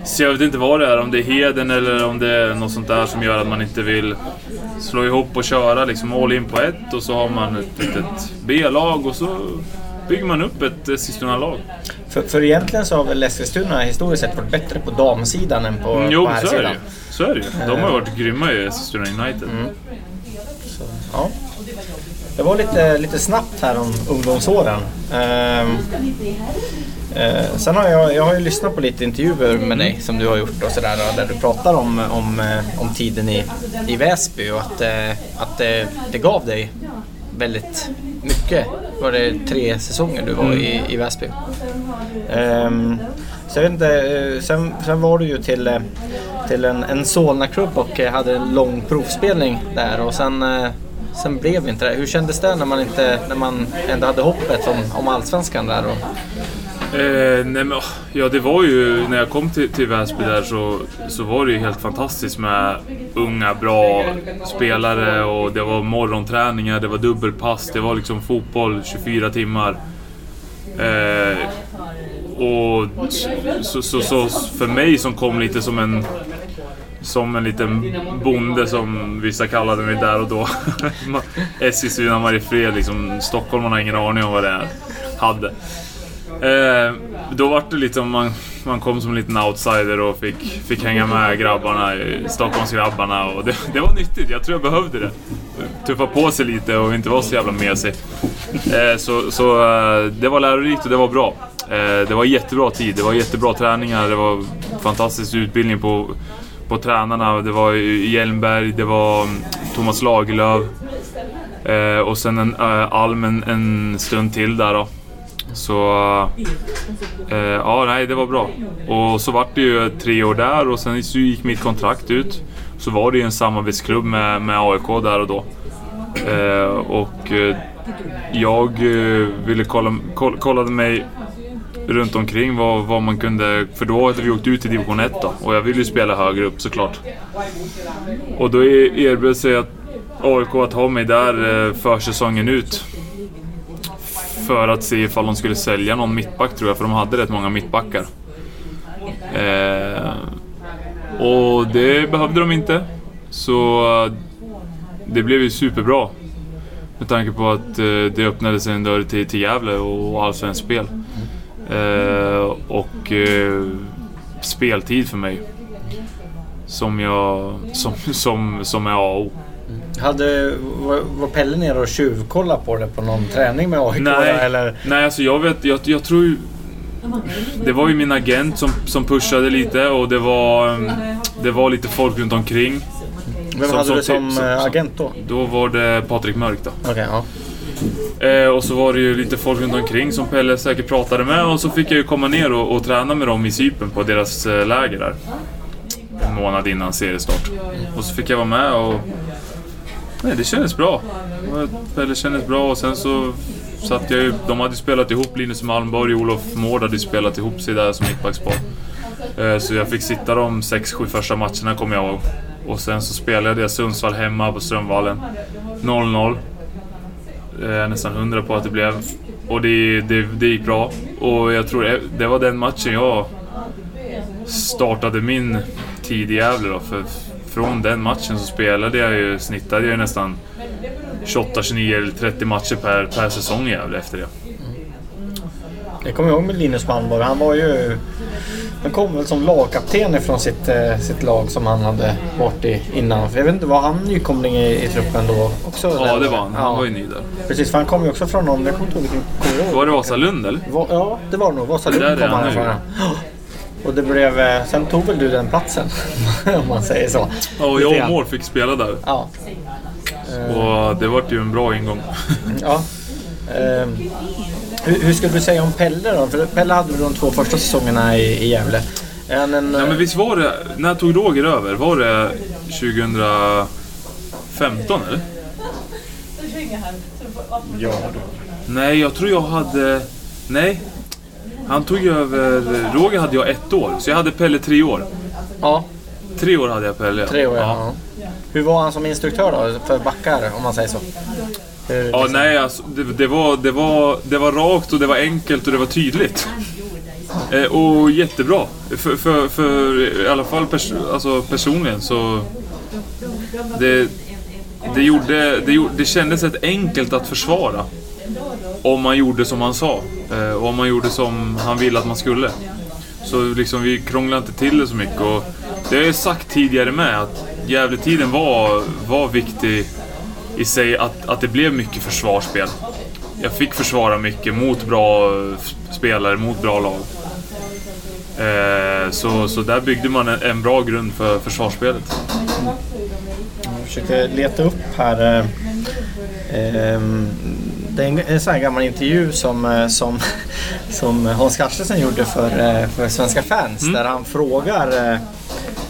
Så jag vet inte vad det är, om det är heden eller om det är något sånt där som gör att man inte vill slå ihop och köra liksom all in på ett och så har man ett litet B-lag och så bygger man upp ett Eskilstuna-lag. För, för egentligen så har väl Eskilstuna historiskt sett varit bättre på damsidan än på, Mm, jo, på herrsidan. ju. Så är det ju. De har varit grymma i Eskilstuna United. Så, ja. Det var lite, lite snabbt här om ungdomsåren. Ehm, eh, sen har jag, jag har ju lyssnat på lite intervjuer med dig som du har gjort och sådär där du pratar om, om, eh, om tiden i, i Väsby och att, eh, att det, det gav dig väldigt mycket. Var det tre säsonger du var i, i Väsby? Ehm, så jag vet inte, eh, sen, sen var du ju till, till en, en Solna-klubb och hade en lång provspelning där och sen, eh, sen blev inte det. Hur kändes det när man, inte, när man ändå hade hoppet om, om Allsvenskan där? Och, Eh, nej men, åh, ja, det var ju när jag kom till, till Väsby där så, så var det ju helt fantastiskt med unga, bra spelare och det var morgonträningar, det var dubbelpass, det var liksom fotboll 24 timmar. Eh, och så, så, så för mig som kom lite som en som en liten bonde som vissa kallade mig där och då. <laughs> Eskilstuna, Mariefred, liksom Stockholmarna har ingen aning om vad det är. Hade. Eh, då var det lite man, man kom som en liten outsider och fick, fick hänga med grabbarna, Stockholmsgrabbarna och det, det var nyttigt. Jag tror jag behövde det. Tuffa på sig lite och inte vara så jävla mesig. Eh, så så eh, det var lärorikt och det var bra. Eh, det var jättebra tid, det var jättebra träningar, det var fantastisk utbildning på, på tränarna. Det var Hjelmberg, det var mm, Thomas Lagerlöf. Eh, och sen en eh, Alm en, en stund till där då. Så eh, ja, nej, det var bra. Och så vart det ju tre år där och sen så gick mitt kontrakt ut. Så var det ju en samarbetsklubb med, med AIK där och då. Eh, och eh, jag eh, ville kolla, koll, kollade mig runt omkring vad, vad man kunde... För då hade vi åkt ut till division 1 då och jag ville ju spela högre upp såklart. Och då e-, erbjöd sig att AIK att ha mig där eh, försäsongen ut. För att se ifall de skulle sälja någon mittback tror jag, för de hade rätt många mittbackar. Eh, och det behövde de inte. Så eh, det blev ju superbra. Med tanke på att eh, det öppnades en dörr till, till Gävle och allsvenskt spel. Eh, och eh, speltid för mig. Som jag... Som, som, som är A och O. Hade, var, Pelle nere och tjuvkollade på det på någon träning med AIK? Nej, Eller? nej alltså jag vet, jag, jag tror ju... Det var ju min agent som, som pushade lite och det var, mm, det var lite folk runt omkring. Vem Som- hade som du typ- som, som- eh, som- agent då? Då var det Patrik Mörk då. Okej, ja. Eh, och så var det ju lite folk runt omkring som Pelle säkert pratade med och så fick jag ju komma ner och, och träna med dem i Cypern på deras eh, läger där. En månad innan seriestart. Och så fick jag vara med och... Nej, det kändes bra. Pelle kändes bra och sen så satt jag ju... De hade ju spelat ihop, Linus Malmborg och Olof Mård hade ju spelat ihop sig där som mittbackspar. Eh, så jag fick sitta de 6-7 första matcherna kommer jag ihåg. Och sen så spelade jag Sundsvall hemma på Strömvallen. 0-0. Eh, nästan hundra på att det blev. Och det, det, det gick bra. Och jag tror det, det var den matchen jag startade min tid i Gävle då. För från den matchen så spelade jag ju, snittade jag ju nästan 28, 29 eller 30 matcher per, per säsong i Gävle efter det. Jag kommer ihåg med Linus Malmborg. Han var ju... Han kom väl som lagkapten ifrån sitt, eh, sitt lag som han hade varit i innan. För jag vet inte, var han nykomling i, i truppen då också? Ja, eller? det var han. Han Ja, var ju ny där. Precis, för han kom ju också från någon... Jag kommer inte ihåg vilken... Var det Vasalund eller? Va, ja, det var det nog. Vasalund Där kom han ifrån. Och det blev... eh, Sen tog väl du den platsen? <laughs> om man säger så. Ja, jag och. Mård fick spela där. Ja. Och det vart ju en bra ingång. ja. Ehm, hur, hur skulle du säga om Pelle då? För Pelle hade väl de två första säsongerna i, i Gävle. Han en... Ja, men visst var det... När tog Roger över? Var det 2015 eller? Ja, Nej, jag tror jag hade... Nej. Han tog över... Roger hade jag ett år, så jag hade Pelle tre år. Ja, Tre år hade jag Pelle. ja. tre år ja. Hur var han som instruktör då? För backar, om man säger så? Hur, Ja, nej alltså, det, det, var, det, var, det var rakt och det var enkelt och det var tydligt. Eh, och jättebra. För, för, för i alla fall pers alltså personligen så... Det, det, gjorde, det, gjorde, det kändes rätt enkelt att försvara. Om man gjorde som han sa. Eh, och om man gjorde som han ville att man skulle. Så liksom vi krånglade inte till det så mycket. Och det har jag sagt tidigare med att Gävletiden var, var viktig i sig att, att det blev mycket försvarsspel. Jag fick försvara mycket mot bra spelare, mot bra lag. Eh, så, så där byggde man en, en bra grund för försvarsspelet. Jag försöker leta upp här. eh, ehm, det är en, en sån här gammal intervju som, eh, som, <laughs> som Hans Carstensen gjorde för, eh, för Svenska fans. Mm. Där han frågar,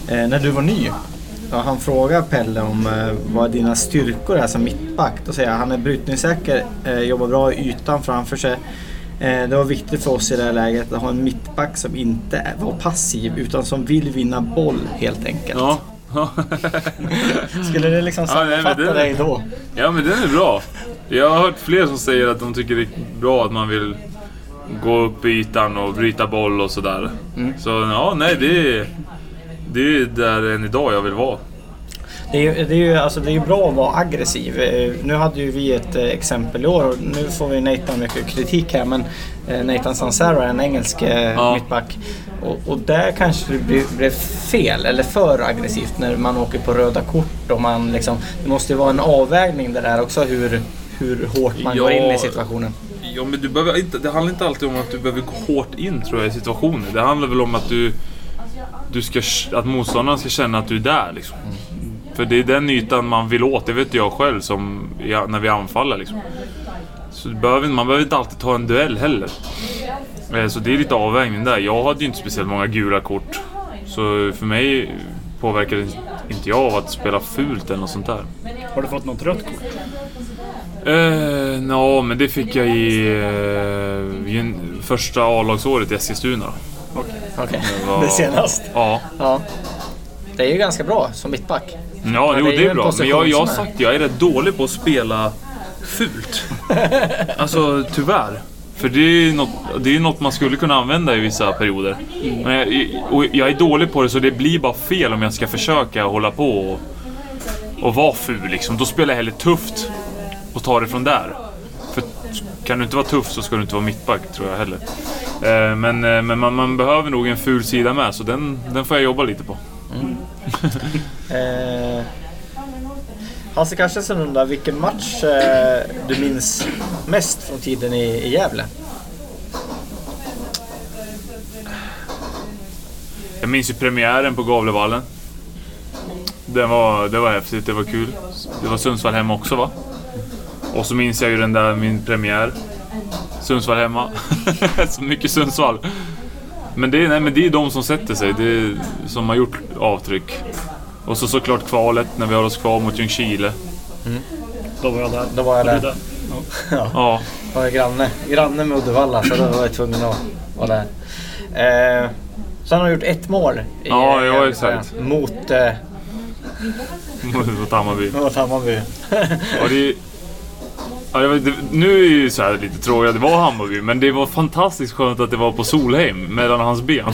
eh, när du var ny. Ja, han frågar Pelle om vad dina styrkor är som mittback. Då säger han, han är brytningssäker, jobbar bra i ytan framför sig. Det var viktigt för oss i det här läget att ha en mittback som inte var passiv utan som vill vinna boll helt enkelt. Ja. <laughs> <laughs> Skulle det liksom Ja, nej, sammanfatta det- dig då? ja, men den är bra. Jag har hört fler som säger att de tycker det är bra att man vill gå upp i ytan och bryta boll och sådär. Så ja, nej det är, det är där än idag jag vill vara. Det är, det, är ju, alltså det är bra att vara aggressiv. Eh, Nu hade ju vi ett eh, exempel i år nu får vi Nathan mycket kritik här men eh, Nathan Sansara är en engelsk Ja. mittback. Och, och där kanske det blev fel eller för aggressivt när man åker på röda kort och man liksom... Det måste ju vara en avvägning det där också hur, hur hårt man går Ja. in i situationen. Ja, men du behöver inte, det handlar inte alltid om att du behöver gå hårt in tror jag i situationer. Det handlar väl om att du, du ska, att motståndaren ska känna att du är där liksom. För det är den ytan man vill åt, det vet jag själv som när vi anfaller liksom. Så behöver, man behöver inte alltid ta en duell heller. Eh, Så det är lite avvägning där. Jag hade ju inte speciellt många gula kort. Så för mig påverkade inte jag av att spela fult eller något sånt där. Har du fått något rött kort? Eh, Nå, men det fick jag i, eh, i en, första A-lagsåret i Eskilstuna. Okej, <laughs> var- det senast. Ja, Ja. Det är ju ganska bra som mittback. ja Men jo, det är det ju är bra. Men jag, jag har sagt jag är rätt dålig på att spela fult. <laughs> Alltså tyvärr. För det är, något, det är något man skulle kunna använda i vissa perioder. Men jag, och jag är dålig på det så det blir bara fel om jag ska försöka hålla på och, och vara ful liksom. Då spelar jag hellre tufft. Och ta det från där. För kan du inte vara tuff så ska du inte vara mittback, tror jag heller. Eh, men eh, men man, man behöver nog en ful sida med, så den, den får jag jobba lite på. <laughs> Eh, Hasse Carstensen undrar vilken match eh, du minns mest från tiden i, i Gävle? Jag minns ju premiären på Gavlevallen. Det var, det var häftigt, det var kul. Det var Sundsvall hemma också va? Och så minns jag ju den där, min premiär. Sundsvall hemma. <laughs> så mycket Sundsvall. Men det, är- nej, men det är de som sätter sig, det är, som har gjort avtryck. Och så såklart kvalet när vi har oss kvar mot Ljungskile. Då var jag där. Då var jag Var du där. Ja. Ja, Jag är granne, granne med Uddevalla så då var jag tvungen att vara där. Eh, så han har gjort ett mål i Ja, eh, ja, Gävle, exakt. Mot, eh, <laughs> mot Hammarby. mot Hammarby. Ja, det, ja, jag vet, det, nu är det ju så här lite tråkigt att det var Hammarby, men det var fantastiskt skönt att det var på Solheim, mellan hans ben. <laughs>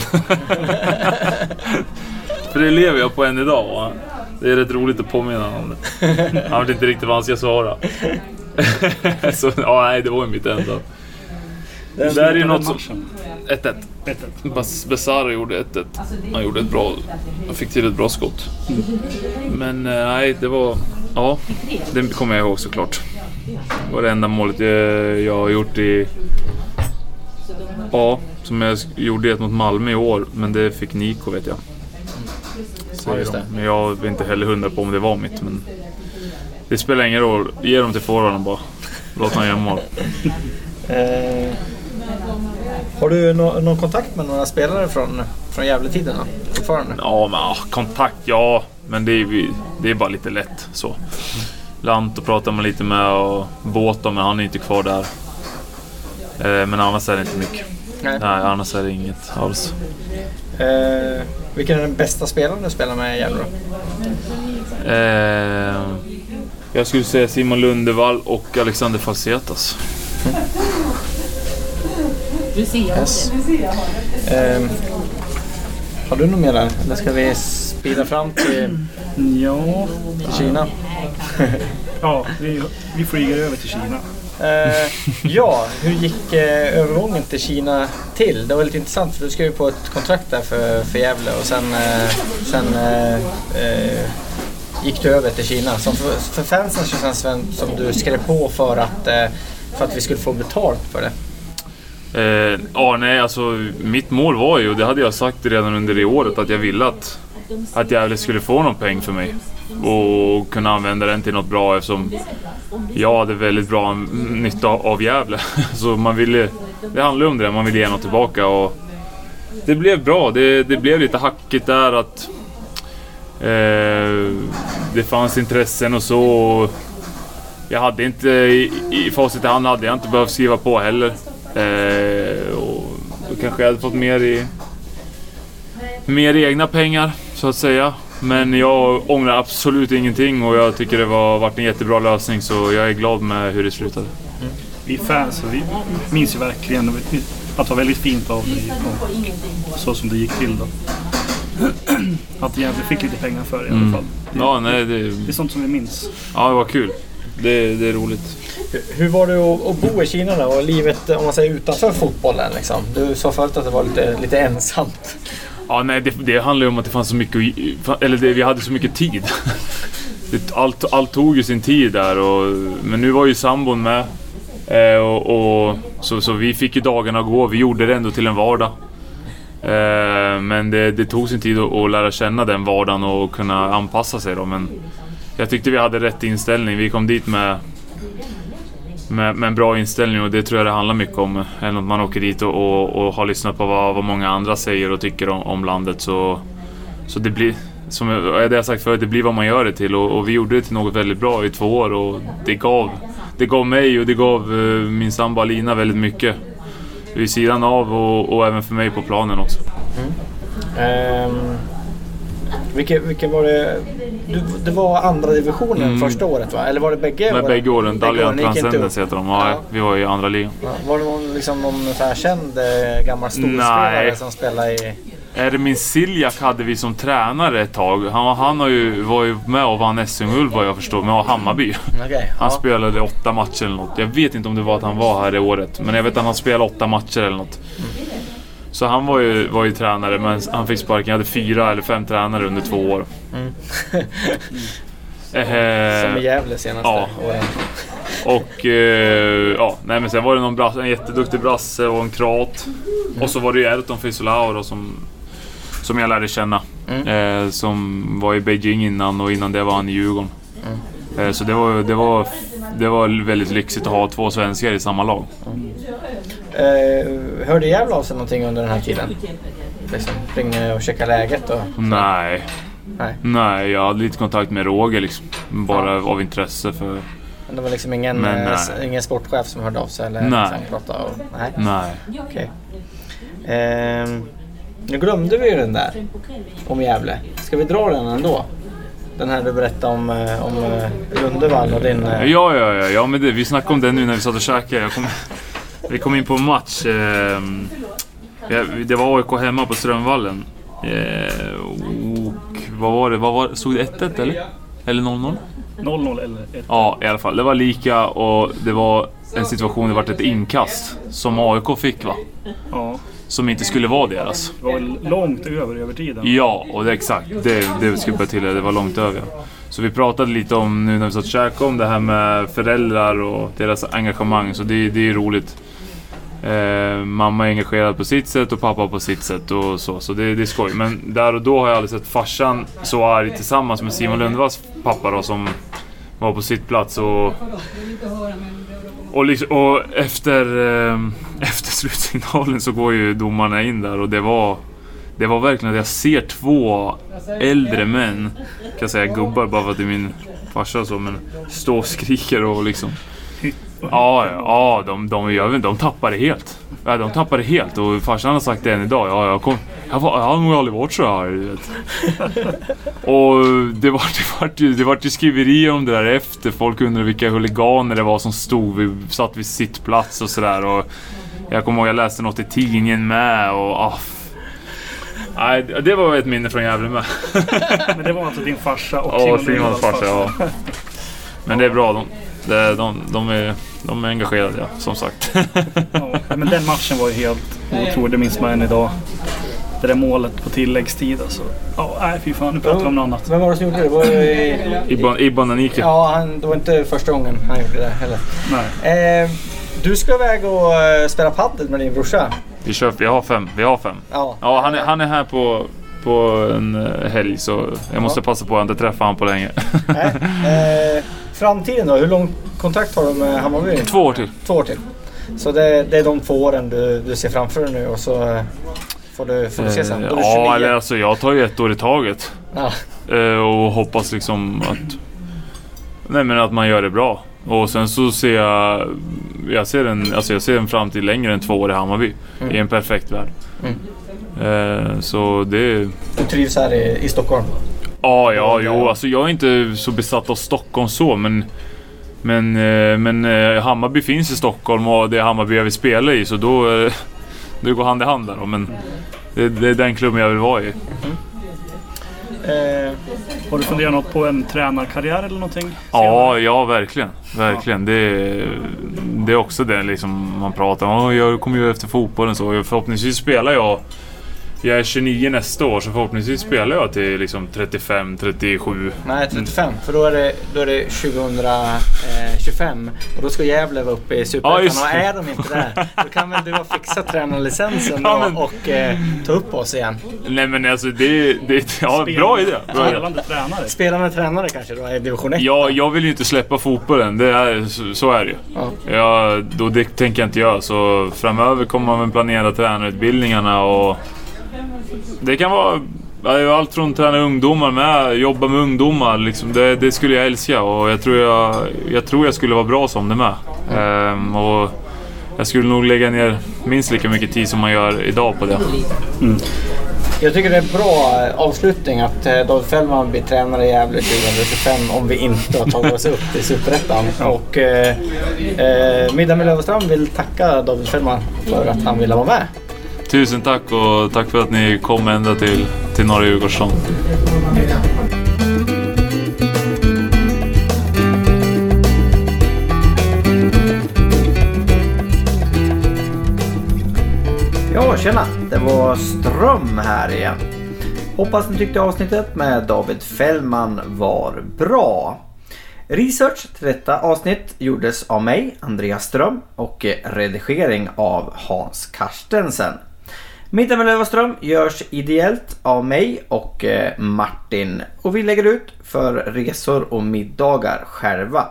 För det lever jag på än idag. Va? Det är rätt roligt att påminna honom om det. Han vet inte riktigt vad han ska svara. <laughs> så ja, nej, det var ju mitt enda. Det där är ju något som... 1-1. 1-1. Bas- Besara gjorde 1-1. Han gjorde ett bra... Han fick till ett bra skott. Men eh, nej, det var... Ja, det kommer jag ihåg såklart. Det var det enda målet jag, har gjort i... Ja, som jag gjorde ett mot Malmö i år. Men det fick Niko vet jag. Ja, just det. Men jag är inte heller hundra på om det var mitt. Men det spelar ingen roll. Ge dem till forwarden bara. Låt honom göra mål. Eh, har du nå- någon kontakt med några spelare från, från Gävletiden? Fortfarande? Ja, men ah, kontakt, ja. Men det är, det är bara lite lätt så. Lanto pratar man lite med och Båta, men han är inte kvar där. Eh, men annars är det inte mycket. Nej. Nej, annars är det inget alls. Eh, vilken är den bästa spelaren du spelar med i Gävle då? Eh, jag skulle säga Simon Lundevall och Alexander Falsetas. Yes. Eh, har du något mer där? Eller ska vi spida fram till Ja, Kina? Ja vi, vi flyger över till Kina. Eh, ja, hur gick eh, övergången till Kina till? Det var lite intressant för du skrev ju på ett kontrakt där för, för Gävle och sen, eh, sen eh, eh, gick du över till Kina. Som för, för fansen så känns det som- du skrev på för att, eh, för att vi skulle få betalt för det. Ja, nej, alltså mitt mål var ju, och det hade jag sagt redan under det året, att jag ville att, att Gävle skulle få någon peng för mig. Och kunna använda den till något bra eftersom jag hade väldigt bra nytta av Gävle. <laughs> Så man ville, det handlade ju om det, man ville ge något tillbaka. Och det blev bra, det, det blev lite hackigt där att eh, det fanns intressen och så. Och jag hade inte, i, i facit i hand hade jag inte behövt skriva på heller. Eh, och då kanske jag hade fått mer i mer egna pengar så att säga. Men jag ångrar absolut ingenting och jag tycker det var varit en jättebra lösning så jag är glad med hur det slutade. Vi fans, vi minns ju verkligen att det var väldigt fint av dig och så som det gick till då. Att Gävle fick lite pengar för det i alla fall. Det, Ja, nej, det, det är sånt som vi minns. ja, det var kul. Det, det är roligt. Hur- var det att bo i Kina då och livet om man säger utanför fotbollen? Liksom? Du sa förut att det var lite, lite ensamt. Ja, nej, det, det handlar ju om att det fanns så mycket, att- eller det, vi hade så mycket tid. <laughs> Allt, allt tog ju sin tid där och, men nu var ju sambon med. Eh, och, och, så, så vi fick ju dagarna gå, vi gjorde det ändå till en vardag. Eh, men det, det tog sin tid att, att lära känna den vardagen och kunna anpassa sig då. Men jag tyckte vi hade rätt inställning. Vi kom dit med, med, med en bra inställning och det tror jag det handlar mycket om. Än att man åker dit och, och, och har lyssnat på vad, vad många andra säger och tycker om, om landet. Så, så det blir, som jag, det jag sagt förut, det blir vad man gör det till. Och, och vi gjorde det till något väldigt bra i två år och det gav, det gav mig och det gav eh, min sambo Alina väldigt mycket. Vid sidan av och, och även för mig på planen också. Mm. Ehm, vilken, vilken var det? Du, det var andra divisionen första året va? Eller var det bägge åren? bägge åren, Dalian Transcendence heter de. Ja, Ja. Vi var i andra ligan. Ja, Var det någon, liksom någon så här känd eh, gammal storspelare Nej. som spelade i... Ermin Siljak hade vi som tränare ett tag. Han, han har ju, var ju med och vann SM-guld vad jag förstår med Hammarby. Okej, Han ja. spelade åtta matcher eller något. Jag vet inte om det var att han var här det året. Men jag vet att han spelade åtta matcher eller något. Så han var ju, var ju tränare men han fick sparken. Jag hade fyra eller fem tränare under två år. <laughs> Eh, Som i Gävle senaste ja. åren. och eh, ja, nej men sen var det någon brasse, en jätteduktig brasse och en kroat. Och så var det ju Erton Fisulao då som, som jag lärde känna. Eh, som var i Beijing innan och innan det var han i Djurgården. Eh, så det var, det, var, det var väldigt lyxigt att ha två svenskar i samma lag. Eh, hörde Gävle av sig någonting under den här tiden? Liksom ringa och checka läget och... Nej, Nej. nej, jag hade lite kontakt med Roger liksom. Bara av intresse för... Men det var liksom ingen, Men eh, ingen sportchef som hörde av sig? Eller Nej. Liksom och, nej. Nej. Okej. Ehm, nu glömde vi ju den där om Gävle. Ska vi dra den ändå? Den här du berättade om, eh, om eh, Lundevall och din... eh, Ja, ja, ja, ja men det, vi snackade om det nu när vi satt och käkade. Jag kom, vi kom in på en match. Eh, ja, det var AIK hemma på Strömvallen. Eh, och vad var det? Vad var, det? stod det 1-1 eller? Eller 0-0? 0-0 eller 1. Ja, i alla fall. Det var lika och det var en situation, det vart ett inkast som AIK fick va? Ja. Som inte skulle vara deras. Det var långt över övertiden. Ja, och det exakt. Det, det skulle jag tillägga. Det var långt över. Så vi pratade lite om, nu när vi satt och käkade, om det här med föräldrar och deras engagemang. Så det, det är roligt. Eh, mamma är engagerad på sitt sätt och pappa på sitt sätt och så. Så det, det är skoj. Men där och då har jag aldrig sett farsan så arg tillsammans med Simon Lundvalls pappa då som var på sitt plats och... Och, liksom, och efter, eh, <laughs> efter slutsignalen så går ju domarna in där och det var... Det var verkligen att jag ser två äldre män, kan jag säga gubbar bara för att det är min farsa och så, men stå och skriker och liksom... Ja, ja, de, de, jag vet, de tappar det helt. Ja, de tappar det helt och farsan har sagt det än idag. Ja, jag, kom, jag, var, jag har nog aldrig varit så här. Vet. <laughs> Och det var, det, var, det var ju skriverier om det där efter. Folk undrade vilka huliganer det var som stod vid, satt vid sitt plats och sådär. Jag kommer ihåg jag läste något i tidningen med och... F- Nej, det var ett minne från Gävle med. <laughs> Men det var alltså din farsa och Simon Simons farsa. Ja. Men det är bra. De, de, de, de, är, de är engagerade, ja, som sagt. Ja, men den matchen var ju helt otrolig. Det minns man än idag. Det där målet på tilläggstid alltså. Ja, nej fy fan. Nu pratar vi om något annat. Vem var det som gjorde det? det var i, Ibban, Ibban Anike. ja, han, det var inte första gången han gjorde det heller. Nej. Eh, du ska iväg och eh, spela padel med din brorsa. Vi, kör, vi har fem. Vi har fem. Ja. Ja, han är, han är här på, på en eh, helg så jag måste passa på att inte träffa honom på länge. Nej. Eh, framtiden då? Hur lång kontakt har du med Hammarby? Två år till. Två år till. Så det, det är de två åren du, du ser framför dig nu och så eh, får du, får du se sen. Då 29. Ja, eller alltså jag tar ju ett år i taget. Ja. Eh, och hoppas liksom att... Nej men att man gör det bra. Och sen så ser jag... Jag ser en, alltså jag ser en framtid längre än två år i Hammarby. I en perfekt värld. Eh, så det... Du trivs här i, i Stockholm? Ja, ja, jo. Alltså jag är inte så besatt av Stockholm så, men... Men, eh, men eh, Hammarby finns i Stockholm och det är Hammarby jag vill spela i, så då... eh, Det går hand i hand där då, men... Det, det är den klubben jag vill vara i. Eh, Har du funderat något på en tränarkarriär eller någonting? Ja, ja verkligen. Verkligen. Det, är- det är också det liksom man pratar om. "Åh, Jag kommer ju efter fotbollen så. Förhoppningsvis spelar jag... Jag är 29 nästa år så förhoppningsvis spelar jag till liksom 35, 37. nej, 35. För då är det, då är det 2025 och då ska Gävle vara uppe i Ja, Superettan. just och är de inte där, då kan väl du ha fixat tränarlicensen <laughs> Ja, då men- och eh, ta upp oss igen. Nej men alltså det... det ja, bra idé. Bra idé. Spelande tränare. Spelande tränare kanske då i division 1? Ja, jag vill ju inte släppa fotbollen. Det är, så, så är det ju. Ja. Ja, då, det tänker jag inte göra. Så framöver kommer man väl planera tränarutbildningarna och... Det kan vara allt från träna ungdomar med, jobba med ungdomar. Liksom, det, det skulle jag älska och jag tror jag, jag tror jag skulle vara bra som det med. Ehm, och jag skulle nog lägga ner minst lika mycket tid som man gör idag på det. Jag tycker det är en bra eh, avslutning att eh, David Fällman blir tränare i Gävle 2025 om vi inte har tagit oss upp till Superettan. Och eh, eh, Middag med Löwenström vill tacka David Fällman för att han ville vara med. Tusen tack och tack för att ni kom ända till, till norra Djurgårdsson. Ja, tjena! Det var Ström här igen. Hoppas ni tyckte avsnittet med David Fällman var bra. Research till detta avsnitt gjordes av mig, Andreas Ström och redigering av Hans Karstensen. Middag med Lövaström görs ideellt av mig och eh, Martin och vi lägger ut för resor och middagar själva.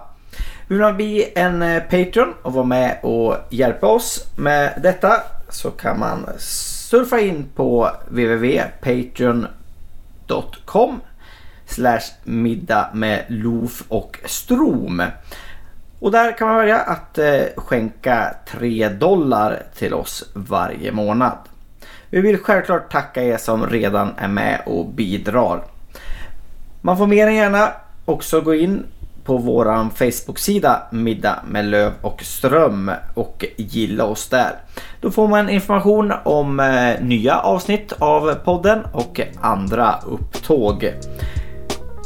Vill man bli en eh, Patreon och vara med och hjälpa oss med detta så kan man surfa in på www.patreon.com slash middag med Lof och Strom. Och där kan man välja att eh, skänka 3 dollar till oss varje månad. Vi vill självklart tacka er som redan är med och bidrar. Man får mer än gärna också gå in på vår Facebook-sida Middag med Löv och Ström och gilla oss där. Då får man information om eh, nya avsnitt av podden och andra upptåg.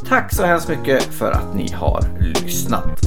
Tack så hemskt mycket för att ni har lyssnat.